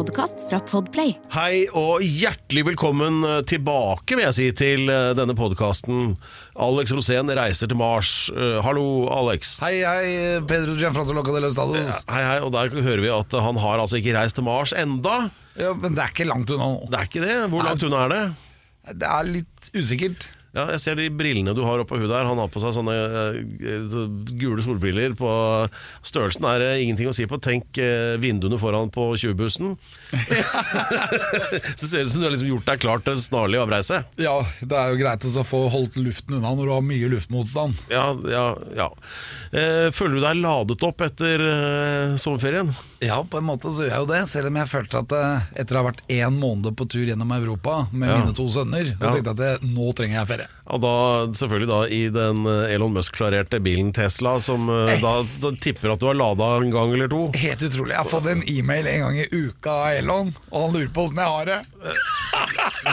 Podkast fra Podplay. Hei og hjertelig velkommen eh, tilbake, vil jeg si, til eh, denne podkasten. Alex Rosén reiser til Mars. Uh, hallo, Alex. Hei, hei, Pedro Gianfranto Loca de los Estados. Hei, hei, og der hører vi at han har altså ikke reist til Mars enda. Ja, men det er ikke langt unna nå. Det er ikke det. Hvor langt unna er det? Det er litt usikkert. Ja, jeg ser de brillene du har oppå huet der. Han har på seg sånne eh, gule solbriller. På Størrelsen er det ingenting å si på. Tenk eh, vinduene foran på 20-bussen. så ser det ut som du har liksom gjort deg klar til snarlig avreise. Ja, det er jo greit å få holdt luften unna når du har mye luftmotstand. Ja, ja, ja. Eh, føler du deg ladet opp etter eh, sommerferien? Ja, på en måte så gjør jeg jo det, selv om jeg følte at eh, etter å ha vært én måned på tur gjennom Europa med Ja. mine to sønner, så Ja. tenkte jeg at det, nå trenger jeg ferie. Og da selvfølgelig da i den eh, Elon Musk-klarerte bilen Tesla, som eh, da, da tipper at du har lada en gang eller to. Helt utrolig. Jeg har fått en e-mail en gang i uka av Elon, og han lurer på åssen jeg har det.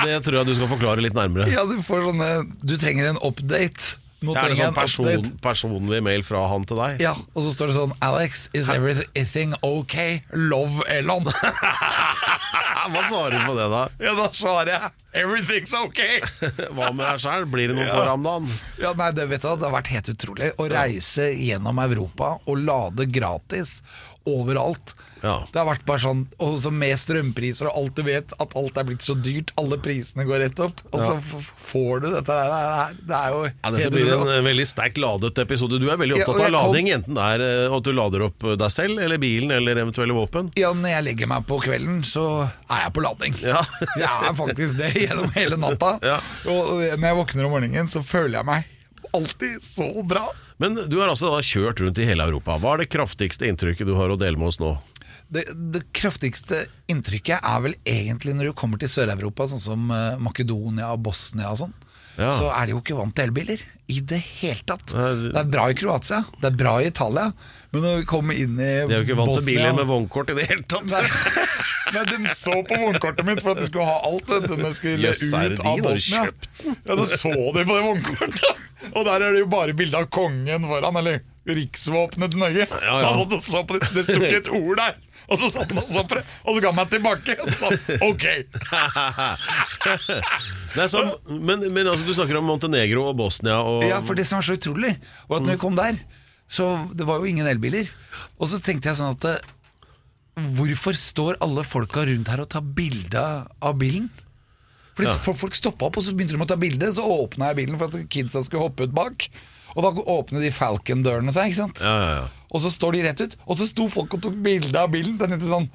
Det tror jeg du skal forklare litt nærmere. Ja, du får sånne Du trenger en update. Det er en sånn person, personlig mail fra han til deg. Ja, og så står det sånn Alex, is everything okay? Love Elon. Hva svarer du på det, da? ja, da svarer jeg Everything's okay. Hva med deg sjøl? Blir det noe på Ramdan? Ja, nei, det vet du, det har vært helt utrolig å reise gjennom Europa og lade gratis overalt. Ja. Det har vært bare sånn, og så med strømpriser og alt du vet, at alt er blitt så dyrt, alle prisene går rett opp, og så f får du dette der. Det er, det er jo Ja, dette blir en eh, veldig sterkt ladet episode. Du er veldig opptatt av lading, kom- enten det er eh, at du lader opp deg selv, eller bilen, eller eventuelle våpen. Ja, når jeg legger meg på kvelden, så er jeg på lading. Ja. jeg er faktisk det gjennom hele natta. Ja. Og når jeg våkner om morgenen, så føler jeg meg alltid så bra. Men du har altså da kjørt rundt i hele Europa. Hva er det kraftigste inntrykket du har å dele med oss nå? Det, det kraftigste inntrykket er vel egentlig når du kommer til Sør-Europa, sånn som eh, Makedonia og Bosnia og sånn. Ja. Så er de jo ikke vant til elbiler i det hele tatt. Det- er bra i Kroatia, det er bra i Italia, men når vi kommer inn i Bosnia De er jo ikke vant til biler med vognkort i det hele tatt. Nei, Nei, de så på vognkortet mitt for at de skulle ha alt det når de skulle yes, ut av Bosnia. Ja, da så de på det vognkortet, og der er det jo bare bilde av kongen foran, eller riksvåpenet til Norge. ja. Så så på det, det sto ikke et ord der. Og så satt han og så på det, og så ga han meg tilbake. Og så ok Nei, sånn, men, men altså, du snakker om Montenegro og Bosnia og Ja, for det som var så utrolig, var at når jeg kom der, så det var jo ingen elbiler. Og så tenkte jeg sånn at eh, Hvorfor står alle folka rundt her og tar bilde av bilen? Fordi ja. Folk stoppa opp, og så begynte de å ta bilde. Så åpna jeg bilen for at kidsa skulle hoppe ut bak. Og da åpner de Falcon-dørene seg, ikke sant? Ja, ja, ja. Og så står de rett ut, og så sto folk og tok bilde av bilen. Den heter sånn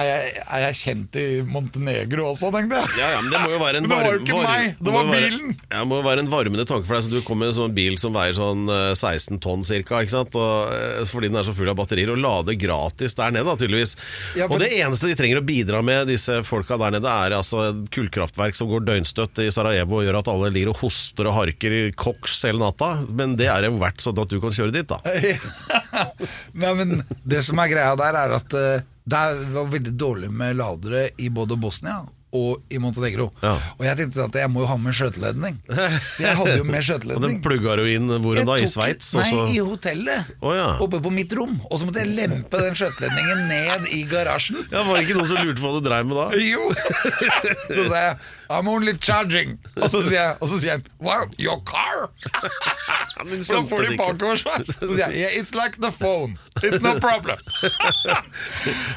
er, jeg, er jeg kjent i Montenegro også, tenkte jeg. Ja, ja, men det må jo være en varm, det var jo ikke varm- meg, det var jo være- bilen. Ja, det må jo være en varmende tanke for deg, så du kommer med en sånn bil som veier sånn eh, 16 tonn cirka, ikke sant? Og, eh, fordi den er så full av batterier, og lader gratis der nede da, tydeligvis. Ja, for- Og det eneste de trenger å bidra med, disse folka der nede, er altså kullkraftverk som går døgnstøtt i Sarajevo og gjør at alle lir og hoster og harker i koks hele natta. Men det er jo verdt sånn at du kan kjøre dit, da. Nei, men det som er greia der, er at eh, det var veldig dårlig med ladere i både Bosnia og i Montenegro. Ja. Og jeg tenkte at jeg må jo ha med skjøteledning. Så jeg hadde jo med Og den skjøteledning. plugga du inn hvor da? I Sveits? Nei, i hotellet. Oh, ja. Oppe på mitt rom. Og så måtte jeg lempe den skjøteledningen ned i garasjen. Ja, Var det ikke noen som lurte på hva du dreiv med da? Jo! Så sa jeg I'm only charging. Og så sier, jeg, og så sier han Wow, your car? For da får de bakoversveis. Så sier jeg yeah, It's like the phone. It's no problem.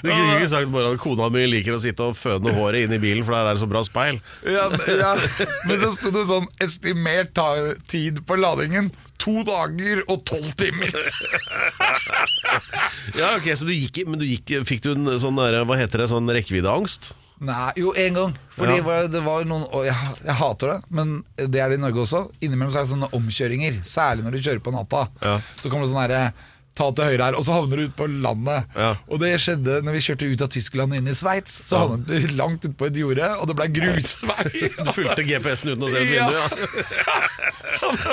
Du kunne ikke sagt bare at kona mi liker å sitte og føne håret inn i bilen, for der er det så bra speil. Ja, ja. Men så sto det sånn estimert tid på ladingen. To dager og tolv timer. Ja, ok, så du gikk, men du gikk, fikk du en sånn der, hva heter det, sånn rekkeviddeangst? Nei, jo, én gang. Fordi Ja. var- det var noen Og jeg, jeg hater det, men det er det i Norge også. Innimellom så er det sånne omkjøringer. Særlig når du kjører på natta. Ja. Så kommer det sånn herre ta til høyre her, og så havner du ute på landet. Ja. Og det skjedde når vi kjørte ut av Tyskland og inn i Sveits. Så havnet du langt ute på et jorde, og det ble grusvei. Du fulgte GPS-en uten å se ut Ja. vinduet? Ja.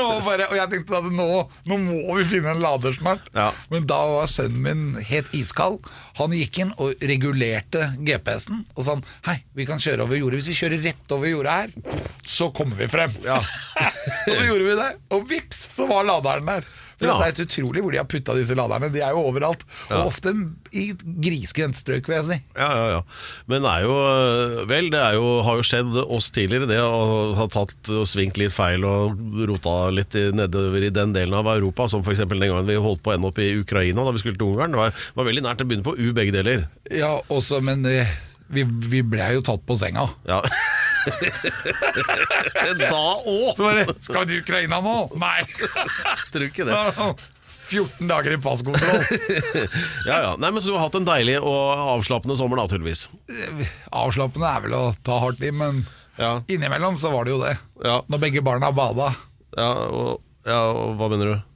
Og bare, og jeg tenkte at nå, nå må vi finne en lader snart. Ja. Men da var sønnen min helt iskald. Han gikk inn og regulerte GPS-en og sa hei, vi kan kjøre over jordet. Hvis vi kjører rett over jordet her, så kommer vi frem. og så gjorde vi det, og vips, så var laderen der. For Ja. Det er helt utrolig hvor de har putta disse laderne. De er jo overalt. Ja. Og ofte i grisgrendt strøk, vil jeg si. Ja, ja, ja. Men det er jo øh, Vel, det jo, har jo skjedd oss tidligere, det å ha tatt og svingt litt feil og rota litt i, nedover i den delen av Europa, som f.eks. den gangen vi holdt på å ende opp i Ukraina da vi skulle til Ungarn. Det var, var veldig nært å begynne på U begge deler. Ja, også, men eh, vi, vi ble jo tatt på senga. Ja. da òg! Skal du til Ukraina nå? Nei! Tror ikke det. 14 dager i passkontroll. Ja, ja. Nei, men Så du har hatt en deilig og avslappende sommer, da, tydeligvis. Avslappende er vel å ta hardt i, men Ja. innimellom så var det jo det. Ja. Når begge barna bada. Ja, og, ja, og hva mener du?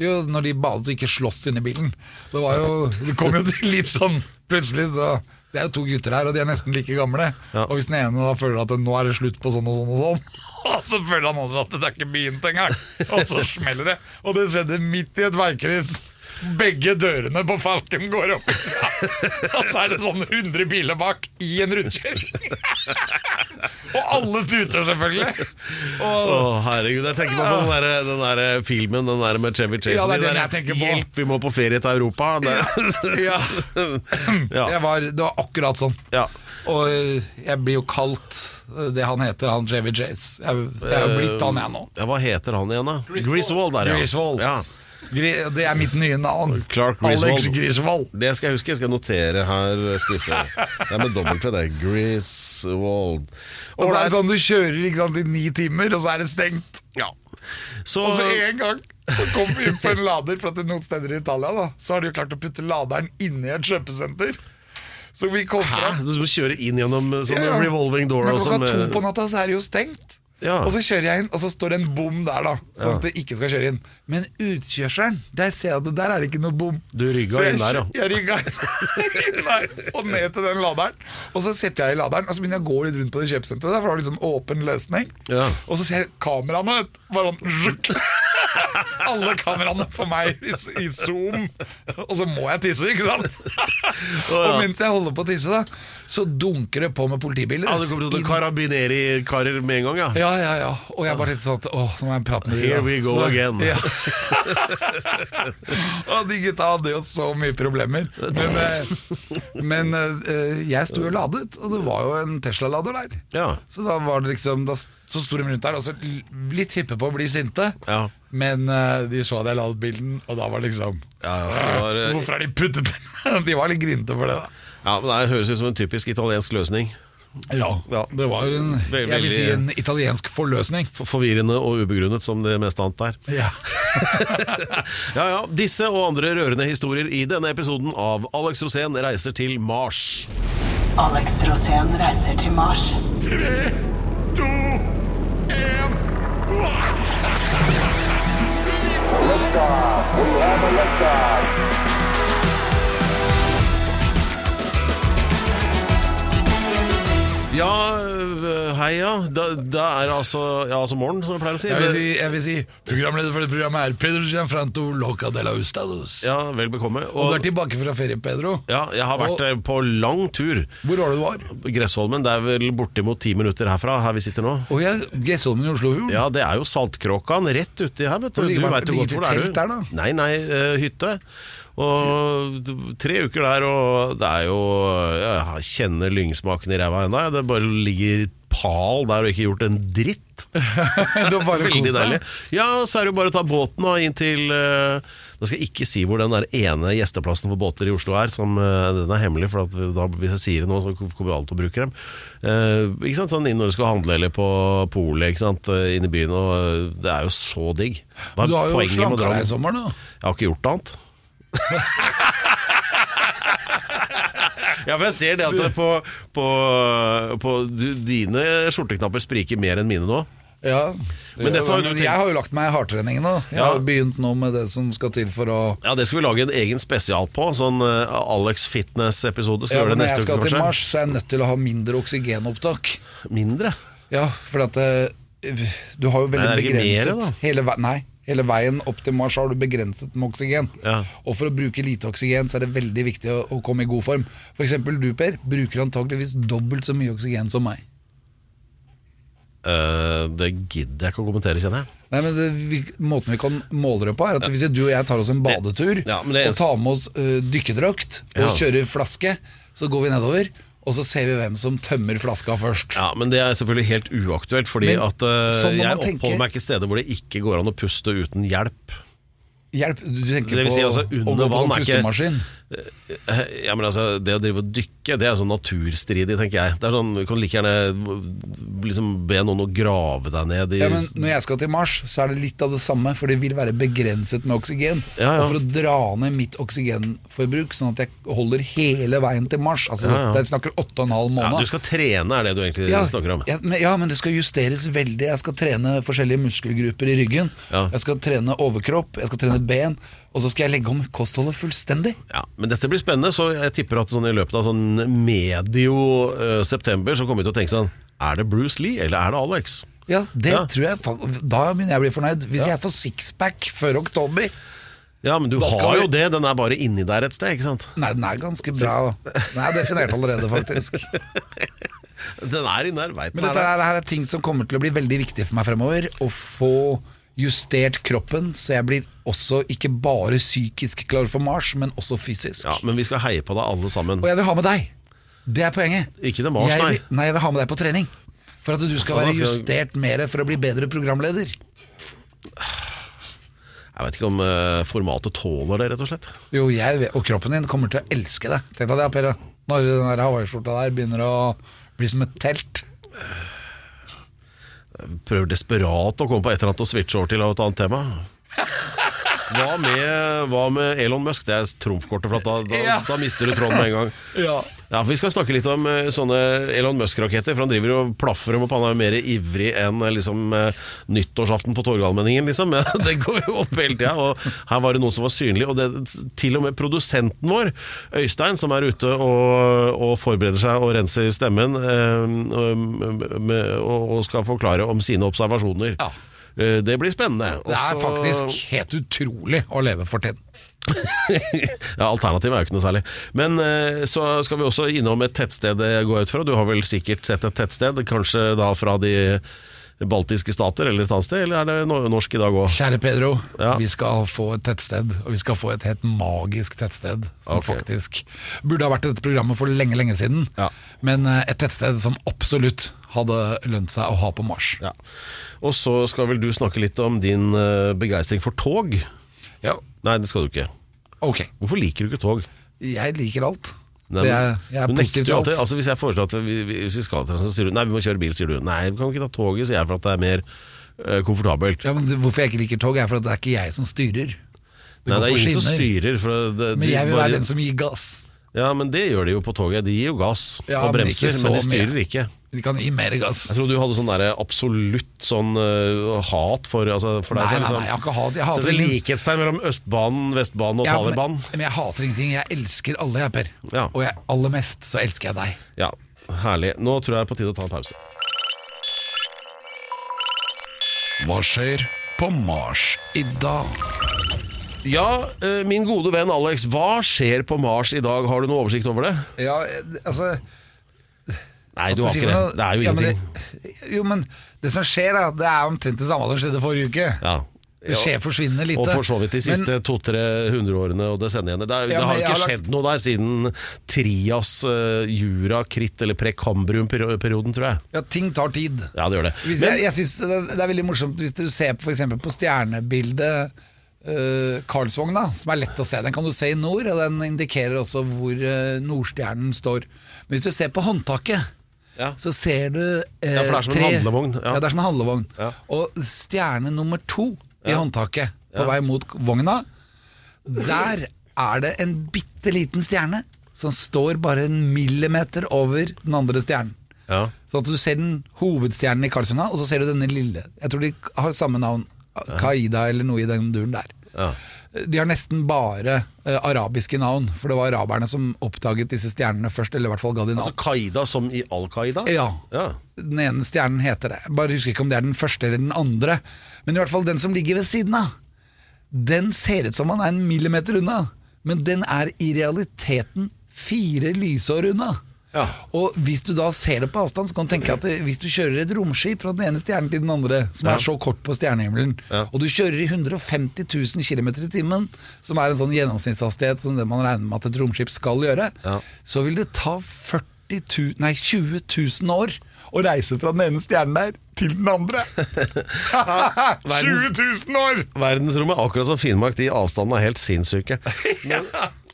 Jo, når de badet og ikke sloss inni bilen. Det var jo Det kom jo til litt sånn plutselig. Så, det er jo to gutter her, og de er nesten like gamle. Ja. Og hvis den ene da føler at nå er det slutt på sånn og sånn og sånn, og så føler han andre at det er ikke begynt engang, og så smeller det. Og det skjedde midt i et veikryss. Begge dørene på Falken går opp, og så er det sånn 100 biler bak i en rundkjøring. og alle tuter, selvfølgelig. Og Å, herregud, jeg tenker på den, der, den der filmen den der med Chevy Chase. Ja, det er Den jeg tenker på. Hjelp, vi må på ferie til Europa. Det, ja. ja. Jeg var, det var akkurat sånn. Ja. Og eh, jeg blir jo kalt eh, det han heter, han Chevy Chase. Jeg, jeg er jo blitt han, jeg nå. ja, hva heter han igjen, da? Griswold. der, ja. Griswold. Ja. Det er mitt nye navn. Clark Alex Griswold. Griswold. Det skal jeg huske. Jeg skal notere her. Skal vi se. Det er med dobbelt V, det. Griswold. Og og er det er sånn Du kjører ikke sant, i ni timer, og så er det stengt. Ja. Så, Og så en gang så kom vi inn på en lader, for at det er noen steder i Italia da Så har de jo klart å putte laderen inni et kjøpesenter. Så vi kom Hæ? Du må kjøre inn gjennom sånne Ja, ja. revolving door Men klokka sånn. to på natta så er det jo stengt. Ja. Og så kjører jeg inn, og så står det en bom der, da. Sånn at det ikke skal kjøre inn. Men utkjørselen, der ser jeg at der er det ikke noe bom. Du rygga inn der, ja. Jeg rygga inn der, og ned til den laderen. Og så setter jeg i laderen, og så begynner jeg å gå litt rundt på det kjøpesenteret. For da har de sånn åpen løsning. Ja. Og så ser jeg kameraene, bare sånn. Alle kameraene for meg i, i zoom. Og så må jeg tisse, ikke sant? Og mens jeg holder på å tisse, da så dunker det på med politibiler. Ja, det kommer til å karabineri-karer med en gang, ja. ja, ja, ja. Og jeg bare litt sånn at Åh, nå må jeg prate med dem. Here we go Så- again. Ja. og de gutta hadde jo så mye problemer. Men, eh, men eh, jeg sto jo ladet, og det var jo en Tesla-lader der. Ja. Så da var det liksom Da så sto de rundt der, og så litt hyppe på å bli sinte. Ja. Men uh, de så at jeg ladet bilen, og da var det liksom Ja, altså, det var, Hvorfor har de puttet? De var litt grinete for det, da. Ja, men Det høres ut som en typisk italiensk løsning. Ja, Ja. det var en, Veldig- jeg vil si en italiensk forløsning. For- Forvirrende og ubegrunnet som det meste annet er. Ja. Ja, ja, Disse og andre rørende historier i denne episoden av Alex Rosén reiser til Mars. Alex Rosén reiser til Mars. Tre, to, Ja, øh, hei ja. Da, da er det altså, ja, altså morgen, som jeg pleier å si. Jeg vil si, jeg vil si programleder for det programmet er Pedro Gianfranto Loca de la Ustados. Ja, Vel bekomme. Og du er tilbake fra ferie, Pedro. ja, jeg har vært Og- eh, på lang tur. Hvor var det du var? Gressholmen, det er vel bortimot ti minutter herfra, her vi sitter nå. Og jeg, Gressholmen i Oslofjorden. Ja, det er jo Saltkråkan rett uti her, vet du. Og Du veit jo godt hvor det er. telt du. der, da? Nei, nei, eh, hytte. Og tre uker der, og det er jo Jeg kjenner lyngsmaken i ræva ennå. Det bare ligger pal der og ikke gjort en dritt. Det var bare Veldig deilig. Ja, så er det jo bare å ta båten da, inn til eh, Nå skal jeg ikke si hvor den der ene gjesteplassen for båter i Oslo er. Som, eh, den er hemmelig, for at da, hvis jeg sier det nå, så kommer alle til å bruke dem. Eh, ikke sant, sånn inn når du skal handle eller på polet ikke sant, eh, inn i byen. Og det er jo så digg. Du har jo slanka deg i sommer, da. Jeg har ikke gjort annet. ja, for jeg ser det at det på, på, på du, Dine skjorteknapper spriker mer enn mine nå. Ja, Men dette har du tenkt- Jeg har jo lagt meg i hardtrening nå. Jeg Ja. har begynt nå med det som skal til for å Ja, Det skal vi lage en egen spesial på. Sånn eh, Alex Fitness-episode. Skal ja, gjøre det neste uke, kanskje. Når jeg skal til? Mars, så er jeg nødt til å ha mindre oksygenopptak. Mindre? Ja, for at eh, du har jo veldig det begrenset mere, hele, vei- Nei, hele veien opp til Mars har du begrenset med oksygen. Ja. Og for å bruke lite oksygen så er det veldig viktig å, å komme i god form. For eksempel du, Per, bruker antageligvis dobbelt så mye oksygen som meg. Uh, det gidder jeg ikke å kommentere, kjenner jeg. Nei, men det, vi, Måten vi kan måle det på, er at hvis du og jeg tar oss en badetur Ja, det og tar med oss uh, dykkerdrakt og Ja. kjører flaske, så går vi nedover, og så ser vi hvem som tømmer flaska først. Ja, Men det er selvfølgelig helt uaktuelt, fordi Men at uh, jeg oppholder tenke- meg ikke steder hvor det ikke går an å puste uten hjelp. Hjelp, du tenker Det vil på altså, under vann er ikke-? Eh, Ja, men altså, Det å drive og dykke, det er sånn naturstridig, tenker jeg. Det er sånn, Du kan like gjerne liksom be noen å grave deg ned i Ja, men Når jeg skal til Mars, så er det litt av det samme, for det vil være begrenset med oksygen. Ja, ja. Og For å dra ned mitt oksygenforbruk, sånn at jeg holder hele veien til Mars Altså, Ja, ja. Snakker åtte og en halv ja. Du skal trene, er det du egentlig snakker om. ja, men, ja, men det skal justeres veldig. Jeg skal trene forskjellige muskelgrupper i ryggen. Jeg skal trene overkropp, jeg skal trene ben. Og så skal jeg legge om kostholdet fullstendig. Ja, men dette blir spennende, så jeg tipper at sånn i løpet av sånn medio uh, september så kommer vi til å tenke sånn Er det Bruce Lee, eller er det Alex? Ja, det Ja. tror jeg Da begynner jeg å bli fornøyd. Hvis jeg får sixpack før oktober Ja, men du har jo det, den er bare inni der et sted, ikke sant? Nei, den er ganske bra. Den er definert allerede, faktisk. Den er inni der, veit Men dette er her er ting som kommer til å bli veldig viktig for meg fremover. Å få justert kroppen, så jeg blir også ikke bare psykisk klar for Mars, men også fysisk. Ja, men vi skal heie på deg alle sammen. Og jeg vil ha med deg. Det er poenget. Ikke det Mars, jeg nei. vil, nei, jeg vil ha med deg på trening. For at du skal være justert mer for å bli bedre programleder. Jeg vet ikke om uh, formatet tåler det, rett og slett. Jo, jeg, vet- og kroppen din kommer til å elske det. Tenk deg det, Per. Når den hawaiiskjorta der begynner å bli som et telt. Prøver desperat å komme på et eller annet å switche over til av et annet tema. Hva med, hva med Elon Musk? Det er trumfkortet, for da, da, da mister du tråden med en gang. Ja. Ja, for Vi skal snakke litt om eh, sånne Elon Musk-raketter. For Han driver og plaffer om opp. Han er mer ivrig enn eh, liksom, eh, nyttårsaften på Torgallmenningen. Liksom. Det går jo opp hele tida. Og her var det noe som var synlig. Og det, til og med produsenten vår, Øystein, som er ute og, og forbereder seg og renser stemmen, og, med, og, skal forklare om sine observasjoner. Ja. Det blir spennende. Det er faktisk helt utrolig å leve for tiden. ja, Alternativet er jo ikke noe særlig. Men eh, så skal vi også innom et tettsted, jeg går ut fra. Du har vel sikkert sett et tettsted, kanskje da fra de baltiske stater eller et annet sted, eller er det norsk i dag òg? Kjære Pedro, Ja. vi skal få et tettsted, og vi skal få et helt magisk tettsted. Som okay. faktisk burde ha vært i dette programmet for lenge, lenge siden. Ja. Men eh, et tettsted som absolutt hadde lønt seg å ha på Mars. Ja. Og så skal vel du snakke litt om din uh, begeistring for tog? Ja, Nei, det skal du ikke. ok. Hvorfor liker du ikke tog? Jeg liker alt. Nei, Så jeg, jeg er positiv til alt. alltid. alt. Altså, hvis jeg foreslår at vi, vi, hvis vi skal til så sier du nei, vi må kjøre bil, sier du. Nei, vi kan ikke ta toget, sier jeg, for at det er mer eh, komfortabelt. Ja, men det- Hvorfor jeg ikke liker tog, er for at det er ikke jeg som styrer. Det Nei, går det er på ingen som skinner. styrer. For det, Men de jeg vil bare- være den som gir gass. Ja, men det gjør de jo på toget. De gir jo gass Ja, og men bremser, så men de styrer mye. ikke. De kan gi mer gass. Jeg trodde du hadde sånn der absolutt sånn uh, hat for, altså, for deg. Nei, så nei, liksom- nei, jeg har ikke hat. Jeg hater Setter likhetstegn mellom Østbanen, Vestbanen og Ja, men, Taliban. men jeg hater ingenting. Jeg elsker alle, jeg, Per. Ja. Og jeg, aller mest så elsker jeg deg. Ja, herlig. Nå tror jeg det er på tide å ta en pause. Hva skjer på Mars i dag? Ja, øh, min gode venn Alex, hva skjer på Mars i dag? Har du noe oversikt over det? Ja, altså Nei, du har ikke det. Det er jo Ja, men det, jo, men det som skjer, da, det er omtrent det samme som skjedde forrige uke. Ja. Det skjer forsvinnende lite. Og for så vidt de siste to-tre hundreårene og desenniene. Det, er, Ja, det har ikke skjedd noe der siden Trias, uh, Jura, Kritt eller Prekambrium-perioden, tror jeg. Ja, ting tar tid. Ja, det gjør det. Men- jeg, jeg synes det, det er veldig morsomt hvis du ser på, for eksempel på stjernebildet uh, Karlsvogn, som er lett å se. Den kan du se i nord, og den indikerer også hvor eh, Nordstjernen står. Men hvis du ser på håndtaket, Ja. så ser du eh, Ja, for det er som en handlevogn, ja. Ja. det er som en handlevogn. Og stjerne nummer to i håndtaket, på vei mot vogna, der er det en bitte liten stjerne som står bare en millimeter over den andre stjernen. Ja. Sånn at du ser den hovedstjernen i Karlsruna, og så ser du denne lille. Jeg tror de har samme navn. Kaida eller noe i den duren der. Ja. De har nesten bare uh, arabiske navn, for det var araberne som oppdaget disse stjernene først. Eller i hvert fall ga de navn. Altså Qaida som i Al Qaida? Ja. Ja. Den ene stjernen heter det. Bare husker ikke om det er den første eller den andre. Men i hvert fall den som ligger ved siden av. Den ser ut som han er en millimeter unna, men den er i realiteten fire lysår unna. Ja. Og hvis du da ser det på avstand, så kan du tenke at det, hvis du kjører et romskip fra den ene stjernen til den andre, som Ja. er så kort på stjernehimmelen, Ja. og du kjører i 150 000 km i timen, som er en sånn gjennomsnittshastighet som det man regner med at et romskip skal gjøre, Ja. så vil det ta 40 000, nei, 20 000 år å reise fra den ene stjernen der til den andre. 20 000 år! Verdensrommet, akkurat som Finnmark, de avstandene er helt sinnssyke. Men,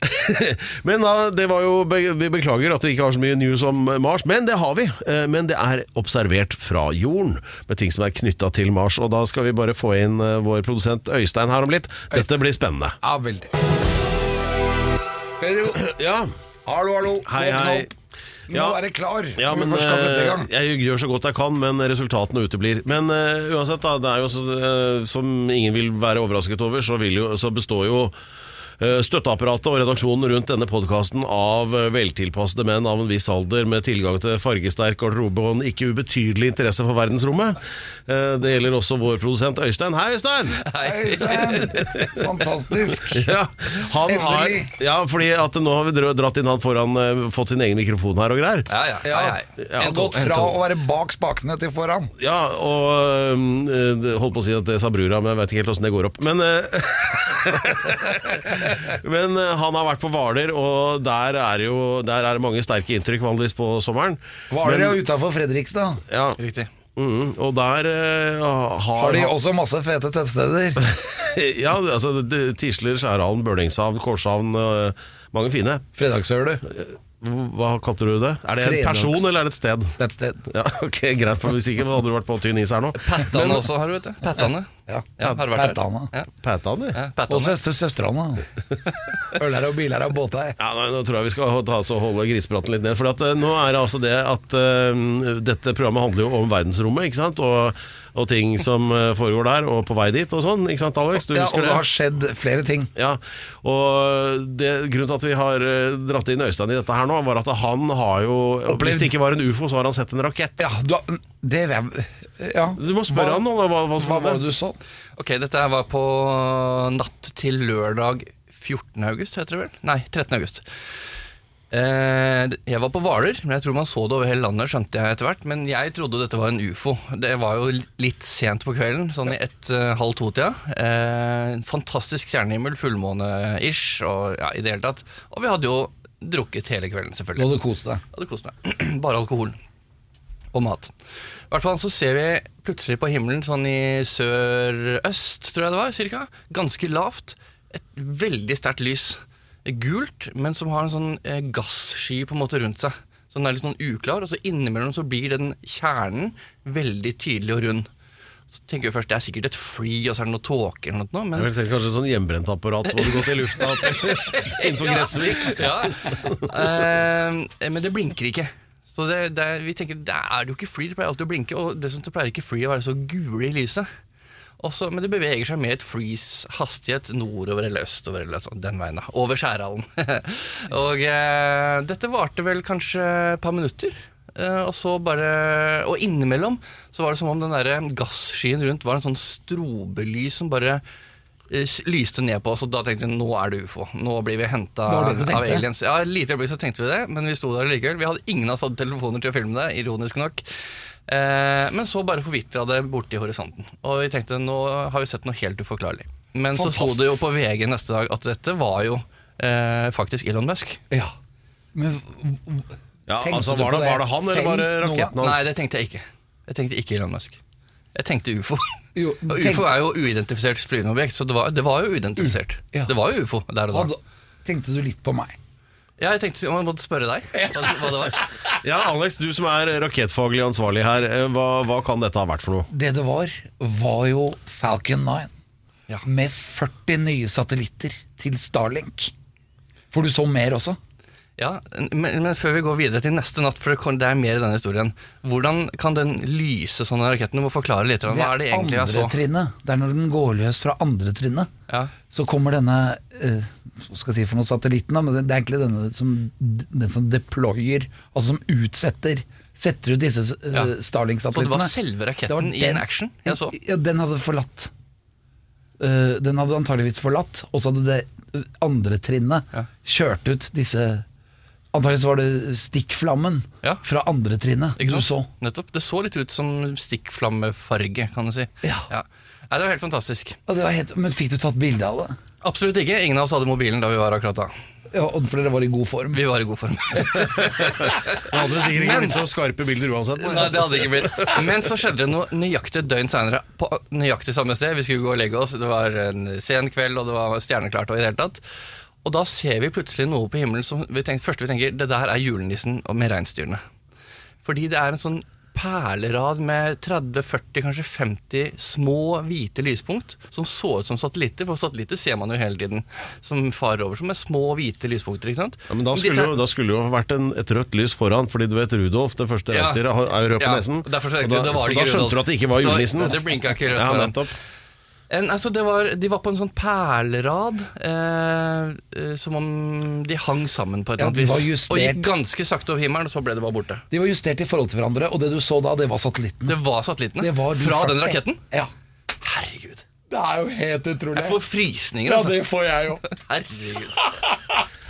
men da, det var jo Vi beklager at vi ikke har så mye news om Mars, men det har vi. Eh, Men det er observert fra jorden, med ting som er knytta til Mars. Og da skal vi bare få inn eh, vår produsent Øystein her om litt. Dette blir spennende. Ja, veldig. Pedro, Ja, hallo, hallo. Hei, hei. Nå Ja. er det klar. Ja, men eh, jeg gjør så godt jeg kan, men resultatene uteblir. Men uh, uansett, da, det er jo så, uh, som ingen vil være overrasket over, så, vil jo, så består jo eh, Støtteapparatet og redaksjonen rundt denne podkasten av eh, veltilpassede menn av en viss alder med tilgang til fargesterk garderobe og en ikke ubetydelig interesse for verdensrommet. Eh, Det gjelder også vår produsent Øystein. Hei, Øystein! Øystein, fantastisk. Ja, han har, ja, fordi at nå har vi dratt inn han foran, eh, fått sin egen mikrofon her og greier. Ja, ja. Ja, hei, hei. Ja, Gått fra å være bak spakene til foran. Ja, og øh, holdt på å si at det sa brura, men jeg vet ikke helt åssen det går opp. Men, øh, men øh, han har vært på Hvaler, og der er, jo, der er det mange sterke inntrykk vanligvis på sommeren. Hvaler er utafor Fredrikstad. Ja, Riktig. mm, og der uh, har, Har de også masse fete tettsteder? Ja, altså Tisler, Skjærhallen, Bølingshavn, Korshavn. Uh, mange fine. Fredagssølet. Hva kalte du det? Er det en Fredags- person eller er det et sted? Det er et sted. Ja, ok, Greit, for hvis ikke hadde du vært på tynn is her nå. Pattane også har du, vet du. Pattane. Ja. Ja, har du vært der? Pattane. Ja, ja, Og pattane. søster søstrene. Ølere og biler og båter. Ja, nei, Nå tror jeg vi skal ta oss og holde grisepraten litt ned. For at, eh, nå er det altså det at eh, dette programmet handler jo om verdensrommet, ikke sant? Og, og ting som eh, foregår der, og på vei dit og sånn. Ikke sant, Alex? Du Ja, og det har skjedd flere ting. Ja, og det, Grunnen til at vi har eh, dratt inn Øystein i dette her nå, var at han har jo Hvis det ikke var en ufo, så har han sett en rakett. Ja, du har, det ja. Du må spørre Hva- han nå, hva, hva Hva var det du så? Ok, dette her var på natt til lørdag 14. august, heter det vel? Nei, 13. august. Eh, jeg var på Hvaler, men jeg tror man så det over hele landet, skjønte jeg etter hvert. Men jeg trodde dette var en ufo. Det var jo litt sent på kvelden, sånn i ett, eh, to-tida. Eh, fantastisk stjernehimmel, fullmåne-ish, og ja, i det hele tatt. Og vi hadde jo drukket hele kvelden, selvfølgelig. Og du koste deg. Hadde kost meg. Bare alkohol. Og mat. I hvert fall så ser vi plutselig på himmelen sånn i sørøst, tror jeg det var, cirka. Ganske lavt. Et veldig sterkt lys. Gult, men som har en sånn eh, gassky på en måte rundt seg. Så den er litt sånn uklar, og så innimellom så blir den kjernen veldig tydelig og rund. Så tenker vi først det er sikkert et fly, og så er det noe tåke eller noe, men Jeg tenker kanskje kanskje sånn hjemmebrentapparat som hadde gått i lufta oppe inn Gressvik. Ja. uh, men det blinker ikke. Så det, det, vi tenker, det er jo ikke fly, det pleier alltid å blinke. Og dessuten så pleier ikke fly å være så gule i lyset. Også, men det beveger seg med et freeze-hastighet nordover eller østover. Eller sånn, den veien da, Over Skjærhallen. og eh, dette varte vel kanskje et par minutter. Eh, og så bare Og innimellom så var det som om den der gasskyen rundt var en sånn strobelys som bare eh, lyste ned på oss, og da tenkte vi nå er det ufo. Nå blir vi henta av aliens. Ja, lite øyeblikk så tenkte vi det, men vi sto der likevel. Vi hadde ingen av oss hadde telefoner til å filme det, ironisk nok. Eh, men så bare forvitra det borti horisonten. Og vi tenkte nå har vi sett noe helt uforklarlig. Men så sto det jo på VG neste dag at dette var jo eh, faktisk Elon Musk. Ja. Men Ja, Tenkte altså du Var på det, det var det han, eller var det raketten hans? Nei, det tenkte jeg ikke. Jeg tenkte ikke Elon Musk. Jeg tenkte ufo. Jo, Og ufo er jo uidentifisert flyvende objekt, så det var, det var jo uidentifisert. Ja. Det var jo ufo der og da. hadde, tenkte du litt på meg? Ja, jeg tenkte jeg måtte spørre deg hva, hva det var. Ja, Alex, du som er rakettfaglig ansvarlig her, eh, hva, hva kan dette ha vært for noe? Det det var, var jo Falcon 9. Ja. Med 40 nye satellitter til Starlink. For du så mer også? Ja, men, men før vi går videre til neste natt, for det er mer i denne historien. Hvordan kan den lyse sånne raketten? Du må forklare litt. Hva er det egentlig jeg andre trinnet. Det er når den går løs fra andre trinnet. Ja. Så kommer denne eh, hva skal jeg si for noe da, men det er egentlig denne som, den som deployer, altså som utsetter Setter ut disse uh, Ja. Starlink-satellittene. Så det var selve raketten var i en action jeg så? Ja, den hadde forlatt. Uh, den hadde antageligvis forlatt, og så hadde det eh, andre trinnet Ja. kjørt ut disse Antakeligvis var det stikkflammen Ja. fra andre trinnet du så. Nettopp. Det så litt ut som stikkflammefarge, kan du si. Ja. Nei, det var helt fantastisk. Ja, det var helt, men fikk du tatt bilde av det? Absolutt ikke. Ingen av oss hadde mobilen da vi var akkurat da. Ja, og for dere var i god form? Vi var i god form. Det hadde sikkert ikke blitt så skarpe bilder uansett. Nei, det hadde ikke blitt. Men så skjedde det noe nøyaktig et døgn seinere, på nøyaktig samme sted. Vi skulle gå og legge oss, det var en sen kveld, og det var stjerneklart og i det hele tatt. Og da ser vi plutselig noe på himmelen som vi tenker, første vi tenker, det der er julenissen med reinsdyrene. Fordi det er en sånn perlerad med 30-40, kanskje 50 små hvite lyspunkt som så ut som satellitter, for satellitter ser man jo hele tiden som farer over som er små hvite lyspunkter. ikke sant? Ja, men da skulle, jo, da skulle jo vært en, et rødt lys foran, fordi du vet Rudolf, det første reinsdyret, ja. er rød på Ja, nesen. så, Og da, så da skjønte du at det ikke var julenissen. det blinket ikke rødt Ja, nettopp. En, altså det var, de var på en sånn perlerad, eh, eh, som om de hang sammen på et Ja, annet vis. Og gikk ganske sakte over himmelen, og så ble det bare borte. De var justert i forhold til hverandre, og det du så da, det var satellitten. Det var satellittene. Det var Fra 40. den raketten. Ja. Herregud. Det er jo helt utrolig. Jeg får frysninger, Ja, altså. det får jeg jo. Herregud.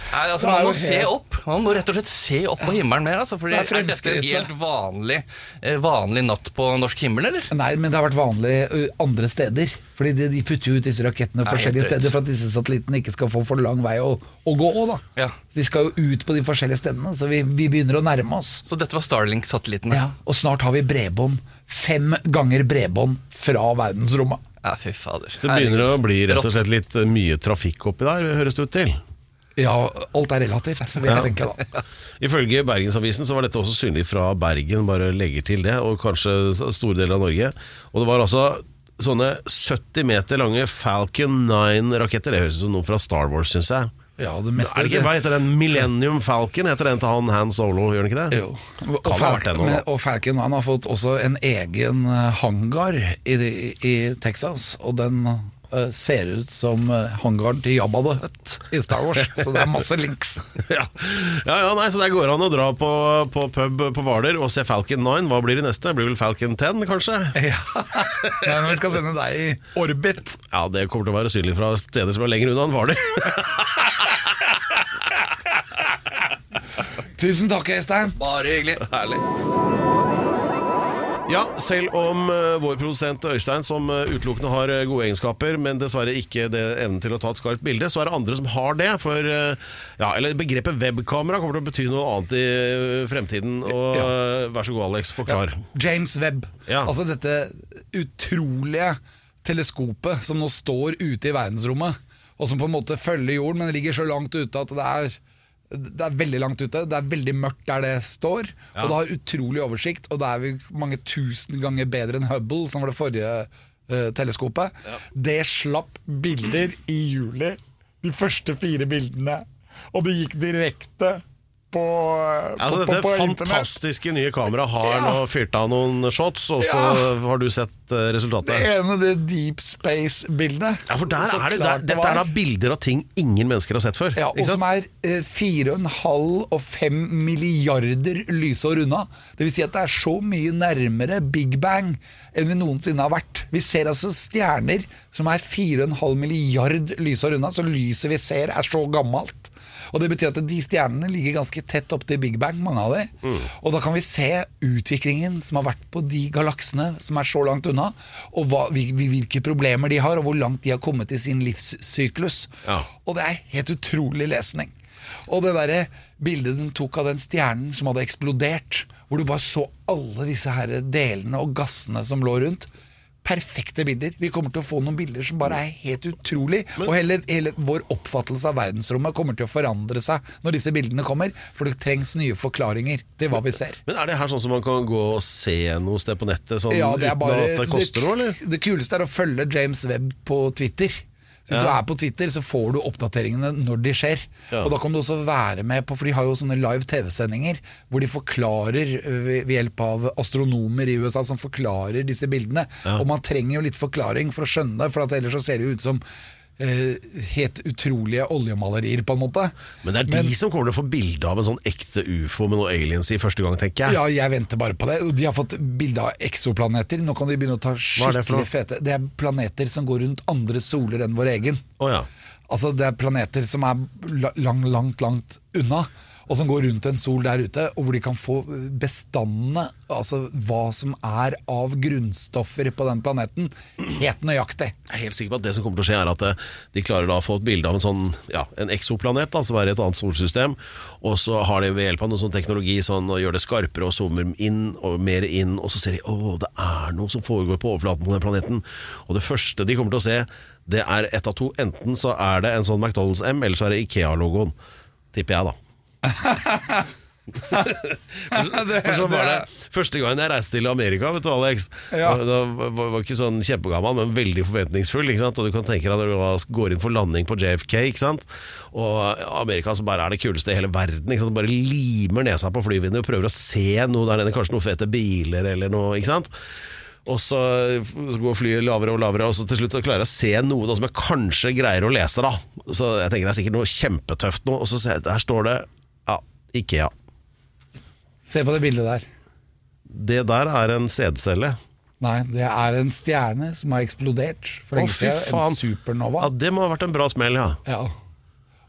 Nei, altså, man må se opp. Man må rett og slett se opp på himmelen mer. Altså, fordi Det er er, dette en helt vanlig, eh, vanlig natt på norsk himmel, eller? Nei, men det har vært vanlig andre steder. Fordi de, de putter jo ut disse rakettene Nei, forskjellige steder for at disse satellittene ikke skal få for lang vei å, å gå. Da. Ja. De skal jo ut på de forskjellige stedene, så vi, vi begynner å nærme oss. Så dette var Starlink-satellittene. Ja, og snart har vi bredbånd. Fem ganger bredbånd fra verdensrommet. Ja, fy fader. Så begynner det å bli rett og slett litt eh, mye trafikk oppi der, høres det ut til. Ja, alt er relativt, vil jeg tenke da. Ifølge Bergensavisen så var dette også synlig fra Bergen, bare legger til det, og kanskje store deler av Norge. Og det var altså sånne 70 meter lange Falcon 9-raketter. Det høres ut som noe fra Star Wars, syns jeg. Ja, det meste Er det ikke, Hva heter den? Millennium Falcon? Heter den til han Han Solo, gjør den ikke det? Jo. Og, Fal nå, og Falcon 9 har fått også en egen eh, hangar i, i Texas, og den eh, ser ut som eh, hangaren til Jabba the Hutt i Star Wars, så det er masse links. Ja. ja, ja, nei, så Der går an å dra på, på pub på Hvaler og se Falcon 9. Hva blir det neste? Blir vel Falcon 10, kanskje? Ja. Det er når vi skal sende deg i orbit. Ja, det kommer til å være synlig fra steder som er lenger unna enn Hvaler. Tusen takk, Øystein. Bare hyggelig. Herlig. Ja, selv om eh, vår produsent Øystein, som eh, utelukkende har eh, gode egenskaper, men dessverre ikke det evnen til å ta et skarpt bilde, så er det andre som har det. For ja, eller begrepet webkamera kommer til å bety noe annet i fremtiden. Og vær så god, Alex, forklar. James Webb. Ja. Altså dette utrolige teleskopet som nå står ute i verdensrommet, og som på en måte følger jorden, men ligger så langt ute at det er det er veldig langt ute, det er veldig mørkt der det står, og det har utrolig oversikt, og det er vi mange tusen ganger bedre enn Hubble, som var det forrige uh, teleskopet. Det slapp bilder i juli, de første fire bildene, og det gikk direkte på, Altså, på, dette på, på internett. fantastiske nye kameraet har Ja. nå fyrt av noen shots, og så Ja. har du sett resultatet. Det ene, det deep space-bildet. Ja, for der er det, der, Dette er da bilder av ting ingen mennesker har sett før. ja, Og som er eh, 4,5 og 5 milliarder lysår unna. Det vil si at det er så mye nærmere Big Bang enn vi noensinne har vært. Vi ser altså stjerner som er 4,5 milliard lysår unna, så lyset vi ser er så gammelt. Og det betyr at de stjernene ligger ganske tett opp til Big Bang, mange av de. Mm. Og da kan vi se utviklingen som har vært på de galaksene som er så langt unna, og hva, hvilke problemer de har, og hvor langt de har kommet i sin livssyklus. Ja. Og det er helt utrolig lesning. Og det derre bildet den tok av den stjernen som hadde eksplodert, hvor du bare så alle disse her delene og gassene som lå rundt. Perfekte bilder. Vi kommer til å få noen bilder som bare er helt utrolig. og hele, hele vår oppfattelse av verdensrommet kommer til å forandre seg når disse bildene kommer. For det trengs nye forklaringer til hva vi ser. Men Er det her sånn som man kan gå og se noe sted på nettet sånn, Ja, det er uten bare at det koster noe, eller? det kuleste er å følge James Webb på Twitter. Så Hvis du er på Twitter, så får du oppdateringene når de skjer. Og da kan du også være med på, for de har jo sånne live TV-sendinger hvor de forklarer øh, ved hjelp av astronomer i USA som forklarer disse bildene. Og man trenger jo litt forklaring for å skjønne det, for ellers så ser det jo ut som helt utrolige oljemalerier, på en måte. Men det er de som kommer til å få bilde av en sånn ekte ufo med noe aliens i første gang, tenker jeg. Ja, jeg venter bare på det. De har fått bilde av eksoplaneter. Nå kan de begynne å ta er det skikkelig fete Det er planeter som går rundt andre soler enn vår egen. Oh, ja. Altså Det er planeter som er langt, langt, langt unna, og som går rundt en sol der ute, og hvor de kan få bestandene, altså hva som er av grunnstoffer på den planeten, helt nøyaktig. Jeg er helt sikker på at det som kommer til å skje er at eh, de klarer da å få et bilde av en sånn, ja, en eksoplanet, da, som er i et annet solsystem, og så har de ved hjelp av noe sånn teknologi sånn, og gjør det skarpere og zoomer inn og mer inn, og så ser de å, det er noe som foregår på overflaten på den planeten. Og det første de kommer til å se, det er ett av to. Enten så er det en sånn McDonald's M, eller så er det Ikea-logoen. Tipper jeg, da. For så var det Første gangen jeg reiste til Amerika, vet du Alex Ja. Da var jeg ikke sånn kjempegammel, men veldig forventningsfull. Ikke sant? Og du kan tenke deg når du går inn for landing på JFK, ikke sant? og Amerika så bare er det kuleste i hele verden. Ikke sant? Bare limer nesa på flyvinduet og prøver å se noe der nede, kanskje noen fete biler eller noe. ikke sant? Og så går flyet lavere og lavere, og så til slutt så klarer jeg å se noe da, som jeg kanskje greier å lese. da Så jeg tenker det er sikkert noe kjempetøft nå, og så ser jeg, der står det Ikea. Se på det bildet der. Det der er en sædcelle. Nei, det er en stjerne som har eksplodert for lenge fy siden. En supernova. Ja, Det må ha vært en bra smell, ja. Ja.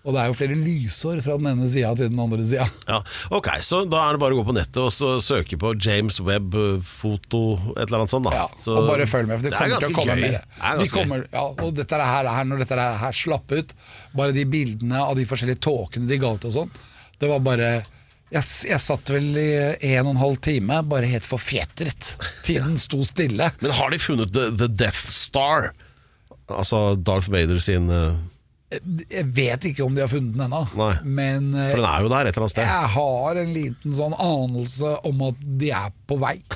Og det er jo flere lysår fra den ene sida til den andre sida. ja. Ok, så da er det bare å gå på nettet og så søke på James Webb eh, foto, et eller annet sånt, da. Ja, Så- og bare følg med, for det, er kommer til å komme mer. Det er kommer, ja, og dette her, her, når dette her, her slapp ut, bare de bildene av de forskjellige tåkene de ga ut og sånn, det var bare jeg, jeg satt vel i en og en halv time bare helt forfjetret. Tiden sto stille. Men har de funnet The, the Death Star? Altså Darth Vader sin eh, Jeg vet ikke om de har funnet den ennå, eh, For den er jo der et eller annet sted. jeg har en liten sånn anelse om at de er på vei.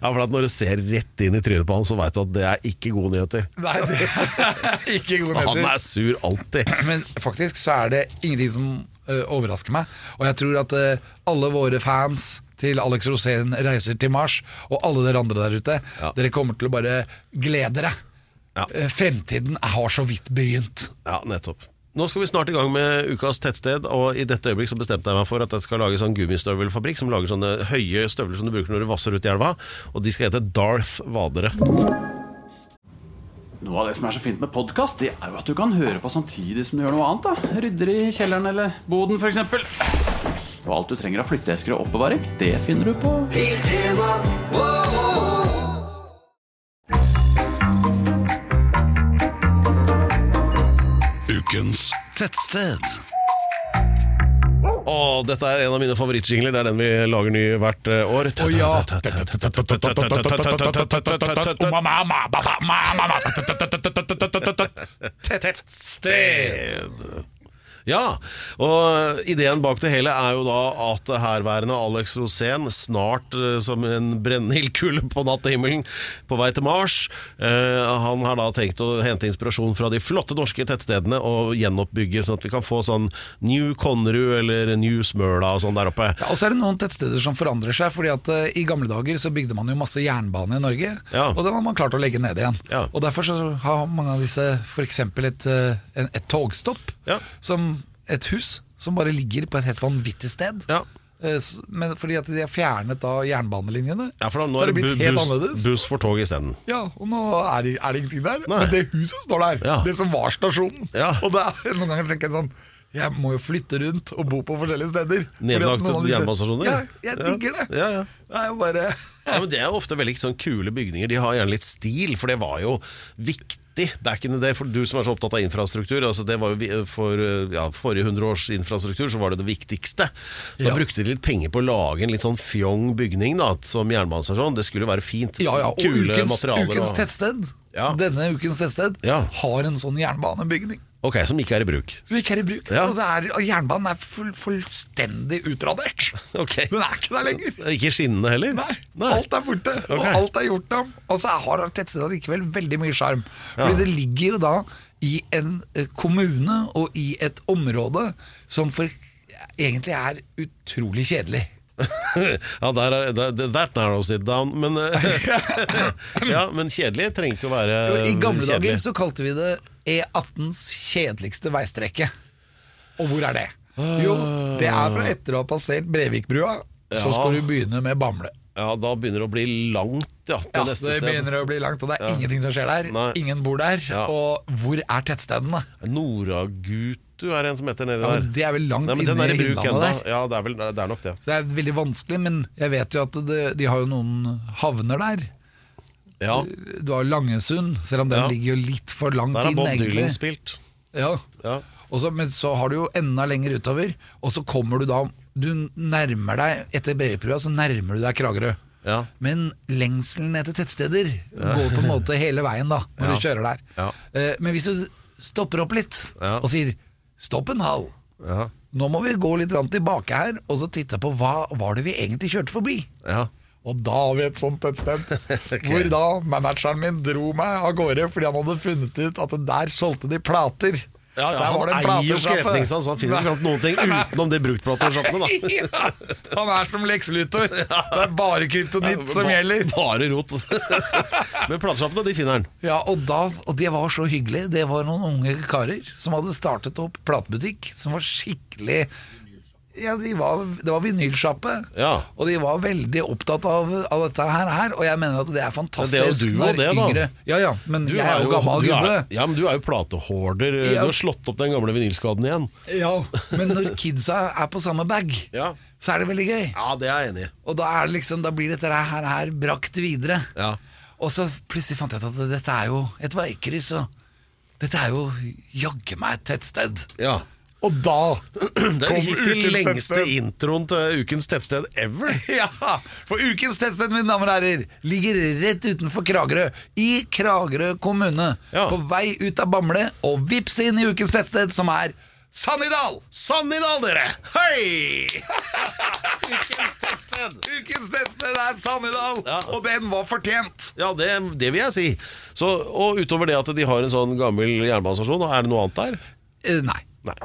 Ja, for at Når du ser rett inn i trynet på han, så veit du at det er ikke gode nyheter. Nei, det er ikke gode nyheter Han er sur alltid. Men faktisk så er det ingenting som uh, overrasker meg. Og jeg tror at uh, alle våre fans til Alex Rosén reiser til Mars, og alle dere andre der ute, Ja. dere kommer til å bare glede dere. Ja. Eh, Fremtiden har så vidt begynt. Ja, nettopp. Nå skal vi snart i gang med ukas tettsted, og i dette øyeblikk så bestemte jeg meg for at jeg skal lage sånn gummistøvelfabrikk som lager sånne høye støvler som du bruker når du vasser ut i elva, og de skal hete Darth Vadere. Noe av det som er så fint med podkast, det er jo at du kan høre på samtidig som du gjør noe annet. da Rydder i kjelleren eller boden, f.eks. Og alt du trenger av flytteesker og oppbevaring, det finner du på Ukens Tettsted. Og dette er en av mine favorittjingler, det er den vi lager ny hvert eh, år. Å ja. Tettsted. Ja, og ideen bak det hele er jo da at herværende Alex Rosén snart eh, som en brennende ildkule på nattehimmelen på vei til Mars. Eh, han har da tenkt å hente inspirasjon fra de flotte norske tettstedene og gjenoppbygge, sånn at vi kan få sånn New Konnerud eller New Smøla og sånn der oppe. Ja, og så er det noen tettsteder som forandrer seg. Fordi at eh, I gamle dager så bygde man jo masse jernbane i Norge, Ja. og den har man klart å legge ned igjen. Ja. Og Derfor så har mange av disse f.eks. Et, eh, et togstopp, som et hus, som bare ligger på et helt vanvittig sted. Ja. Eh, Men fordi at de har fjernet da jernbanelinjene, Ja, for da, nå så er det blitt bu helt annerledes. buss for tog isteden. Ja, og nå er det, er det ingenting der. Nei. Men det huset står der. Ja. Det som var stasjonen. Ja. Og det er, noen ganger tenker jeg sånn Jeg må jo flytte rundt og bo på forskjellige steder. Nedlagte jernbanestasjoner? Ja, jeg digger det. Ja, ja. Det er jo bare Ja, men Det er ofte veldig sånn kule bygninger. De har gjerne litt stil, for det var jo viktig back in the day. For du som er så opptatt av infrastruktur, altså det var jo for ja, forrige hundre års infrastruktur så var det det viktigste. Så da brukte de litt penger på å lage en litt sånn fjong bygning da, som jernbanestasjon. Det skulle jo være fint. Ja, ja, og Kule ukens, materialer. ukens og- tettsted Ja. Denne ukens tettsted Ja. har en sånn jernbanebygning. Ok, Som ikke er i bruk. som ikke er i bruk. Ja. Og, er, og jernbanen er full, fullstendig utradert. Okay. Den er ikke der lenger. Ikke skinnende heller? Nei, alt er borte, og alt er gjort om. Og så har tettstedet likevel veldig mye sjarm. Fordi Ja. det ligger jo da i en eh, kommune og i et område som for egentlig er utrolig kjedelig. ja, der er, der, that narrows it down. Men, eh, ja, men kjedelig trenger ikke å være kjedelig. I gamle kjedelig. dager så kalte vi det E18s kjedeligste veistrekke. Og hvor er det? Jo, det er fra etter å ha passert Brevikbrua, så skal du begynne med Bamble. Ja, Da begynner det å bli langt ja, til Ja, neste det begynner å bli langt, og det er Ja. ingenting som skjer der. Nei. Ingen bor der. Ja. Og hvor er tettstedene? Noragutu er en som heter nedi Ja, der. det er vel langt Nei, inne i i innlandet der. Ja, det er, vel, det er nok det. Så det er veldig vanskelig, men jeg vet jo at det, de har jo noen havner der. Ja, Du har Langesund, selv om den Ja. ligger jo litt for langt Der har inn, Bob Dylan egentlig. spilt. Ja. Ja. Og så, men så har du jo enda lenger utover, og så kommer du da Du nærmer deg, etter Brevikbrua, så nærmer du deg Kragerø. Ja. Men lengselen etter tettsteder går på en måte hele veien da når Ja. du kjører der. Ja. Eh, Men hvis du stopper opp litt Ja. og sier 'stopp en hal', Ja. nå må vi gå litt grann tilbake her og så titte på hva var det vi egentlig kjørte forbi. ja. Og da har vi et sånt et sted hvor da manageren min dro meg av gårde fordi han hadde funnet ut at der solgte de plater. Ja, ja, han eier jo ikke retningssans, han finner ikke noen ting utenom de bruktplatesjappene, ja, han er som lekselutor. Det er bare kryptonitt som gjelder. Bare rot. Men platesjappene, de finner han. Ja, og, da, og det var så hyggelig. Det var noen unge karer som hadde startet opp platebutikk, som var skikkelig ja, de var, Det var vinylsjappe, Ja. og de var veldig opptatt av, av dette her, her. Og jeg mener at det er fantastisk. Men det er jo du og det, da. yngre- Ja, ja, men Du jeg er jo gammel gubbe. Ja, men du er jo platehorder. Ja. Du har slått opp den gamle vinylskaden igjen. Ja, men når kidsa er på samme bag, Ja. så er det veldig gøy. Ja, det er jeg enig i. Og da, er det liksom, da blir dette her, her brakt videre. Ja. Og så plutselig fant jeg ut at dette er jo et veikryss, og dette er jo jaggu meg et tettsted. ja. Og da Det er kom hittil lengste introen til ukens tettsted ever. Ja, for ukens tettsted, mine damer og herrer, ligger rett utenfor Kragerø. I Kragerø kommune. Ja. På vei ut av Bamble, og vips inn i ukens tettsted, som er Sannidal! Sannidal, dere! Hei! ukens tettsted. Ukens tettsted er Sannidal, Ja. og den var fortjent. Ja, det, det vil jeg si. Så, og utover det at de har en sånn gammel jernbanestasjon, er det noe annet der? Eh, nei. Nei.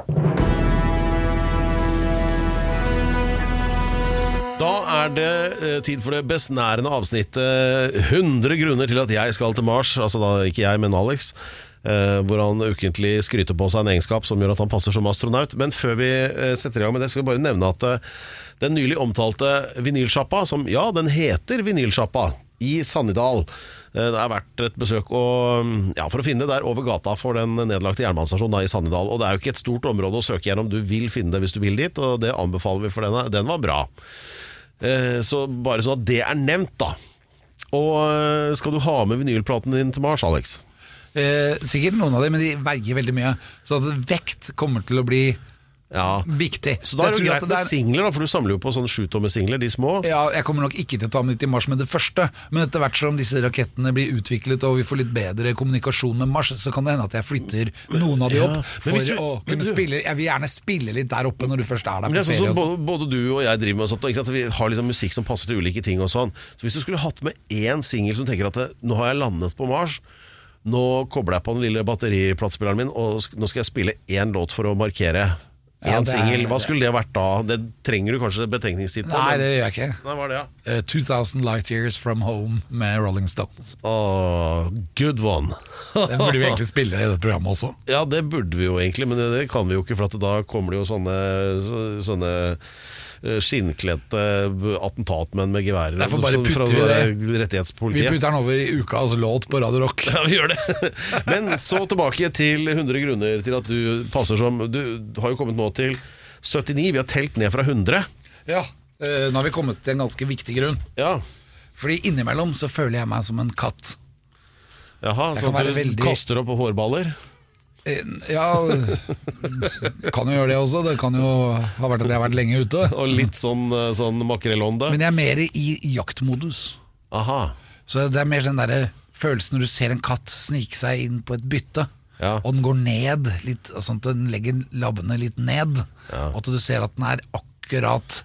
Da er det eh, tid for det besnærende avsnittet 100 grunner til at jeg skal til Mars. Altså da ikke jeg, men Alex. eh, hvor han ukentlig skryter på seg en egenskap som gjør at han passer som astronaut. Men før vi eh, setter i gang med det, skal vi bare nevne at eh, den nylig omtalte vinylsjappa, som ja, den heter Vinylsjappa, i Sannidal. Eh, Det er verdt et besøk og, mm, ja, for å finne det der over gata for den nedlagte jernbanestasjonen i Sannidal. Og det er jo ikke et stort område å søke gjennom, du vil finne det hvis du vil dit, og det anbefaler vi for denne. Den var bra. Eh, Så bare sånn at det er nevnt, da. Og eh, skal du ha med vinylplaten din til Mars, Alex? Eh, sikkert noen av dem, men de veier veldig mye. Så at vekt kommer til å bli Ja. viktig. Så da er det jo greit med er- singler, da, for du samler jo på sånne sjutommer-singler, de små. Ja, jeg kommer nok ikke til å ta med de til Mars med det første, men etter hvert som disse rakettene blir utviklet og vi får litt bedre kommunikasjon med Mars, så kan det hende at jeg flytter noen av de opp for du- å kunne du- spille Jeg vil gjerne spille litt der oppe når du først er der på er sånn ferie. sånn. både, både du og jeg driver med, sånt, og vi har liksom musikk som passer til ulike ting. og sånn Så Hvis du skulle hatt med én singel som tenker at det, nå har jeg landet på Mars, nå kobler jeg på den lille batteriplatespilleren min, og nå skal jeg spille én låt for å markere én er- singel. Hva skulle det vært da? Det trenger du kanskje betenkningstid på. Nei, det gjør jeg ikke. Nei, var det, ja. uh, 2000 Light Years From Home med Rolling Stones. Åh, good one. Den burde vi egentlig spille i dette programmet også. Ja, det burde vi jo egentlig, men det, det kan vi jo ikke, for at da kommer det jo sånne, så, sånne eh, skinnkledte attentatmenn med geværer Derfor bare putter vi det. Vi putter den over i ukas låt på Radio Rock. Ja, vi gjør det. Men så tilbake til 100 grunner til at du passer som Du har jo kommet nå til 79, vi har telt ned fra 100. Ja, eh, Nå har vi kommet til en ganske viktig grunn. Ja, Fordi innimellom så føler jeg meg som en katt. Jaha, så du veldig- kaster opp hårballer? Eh, Ja Kan jo gjøre det også. Det kan jo ha vært at jeg har vært lenge ute. Og litt sånn, eh, sånn makrellånde? Men jeg er mer i jaktmodus. Aha. Så det er mer den derre følelsen når du ser en katt snike seg inn på et bytte. Ja. og den går ned, litt, sånn at den legger labbene litt ned. Og at du ser at den er akkurat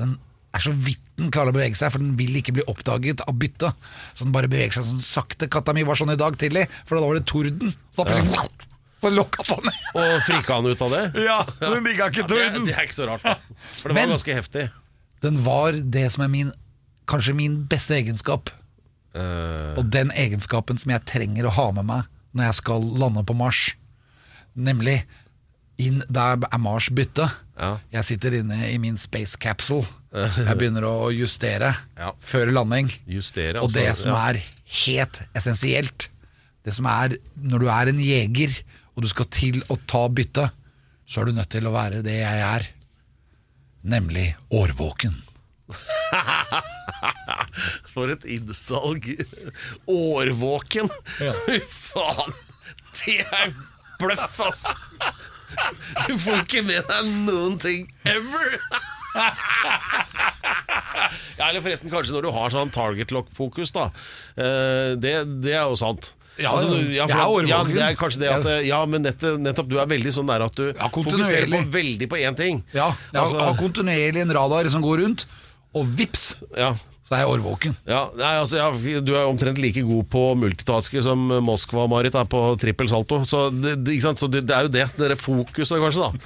Den er så vidt den klarer å bevege seg, for den vil ikke bli oppdaget av byttet. Så den bare beveger seg sånn sakte. Katta mi var sånn i dag tidlig, for da var det torden. Så, da plutselig, så lokka den. Og frika han ut av det? Ja, den digga ikke det, torden. det er ikke så rart, da. For det var Men- ganske heftig. Den var det som er min kanskje min beste egenskap. Eh, Og den egenskapen som jeg trenger å ha med meg når jeg skal lande på Mars. Nemlig inn Der er Mars bytte. Ja. Jeg sitter inne i min space capsule. Jeg begynner å justere Ja. før landing. justere, Og det altså, som ja. er helt essensielt, det som er når du er en jeger og du skal til å ta byttet, så er du nødt til å være det jeg er, nemlig årvåken. For et innsalg. Årvåken. Ja. faen. Det er bløff, ass. Du får ikke med deg noen ting ever. Ja, eller forresten, kanskje når du har sånn target lock-fokus, da. Eh, Det, det er jo sant. Ja, Altså, jeg er årvåken. ja, det er kanskje det at Ja, men nettopp, nettopp du er veldig sånn der at du Ja, fokuserer på veldig på én ting. Ja, jeg har, Altså- har kontinuerlig en radar som går rundt, og vips, Ja. Så er jeg årvåken. Ja, nei, altså, ja, Du er omtrent like god på multitasker som Moskva-Marit er på trippel salto. Så, det, det, så det, det er jo det. Det er fokuset, kanskje, da.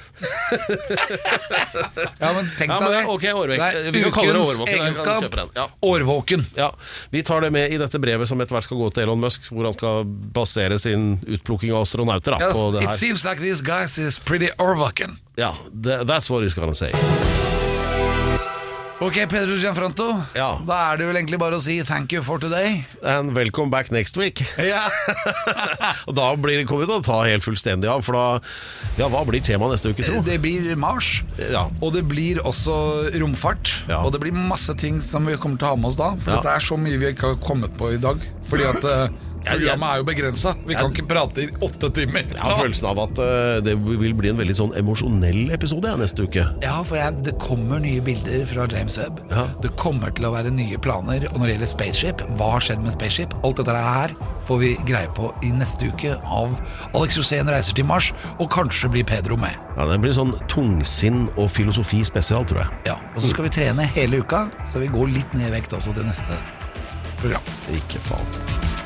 Ja, men tenk deg det. ok, årvåken. Vi kan kalle det årvåken. Egenskap. Ja. Årvåken. Ja, Vi tar det med i dette brevet som etter hvert skal gå til Elon Musk, hvor han skal basere sin utplukking av astronauter da, på det it her. seems like these guys is pretty årvåken. Ja, That's what he's gonna say. Ok, Pedro Gianfranto. Ja. Da er det vel egentlig bare å si thank you for today. And welcome back next week. Ja. Og Da blir, kommer vi til å ta helt fullstendig av, for da Ja, hva blir temaet neste uke, tro? Det blir Mars, Ja. og det blir også romfart. Ja. Og det blir masse ting som vi kommer til å ha med oss da. For det er så mye vi ikke har kommet på i dag. Fordi at jeg- programmet er jo begrensa. Vi kan ikke prate i åtte timer. Jeg har følelsen av at eh, det vil bli en veldig sånn emosjonell episode ja, neste uke. Ja, for jeg, det kommer nye bilder fra James Webb. Ja. Det kommer til å være nye planer. Og når det gjelder Spaceship, hva har skjedd med Spaceship? Alt dette her får vi greie på i neste uke av Alex Rosén reiser til Mars, og kanskje blir Pedro med. Ja, Det blir sånn tungsinn og filosofi spesial, tror jeg. Ja, Og så skal vi trene hele uka, så vi går litt ned i vekt også til neste program. Ikke faen.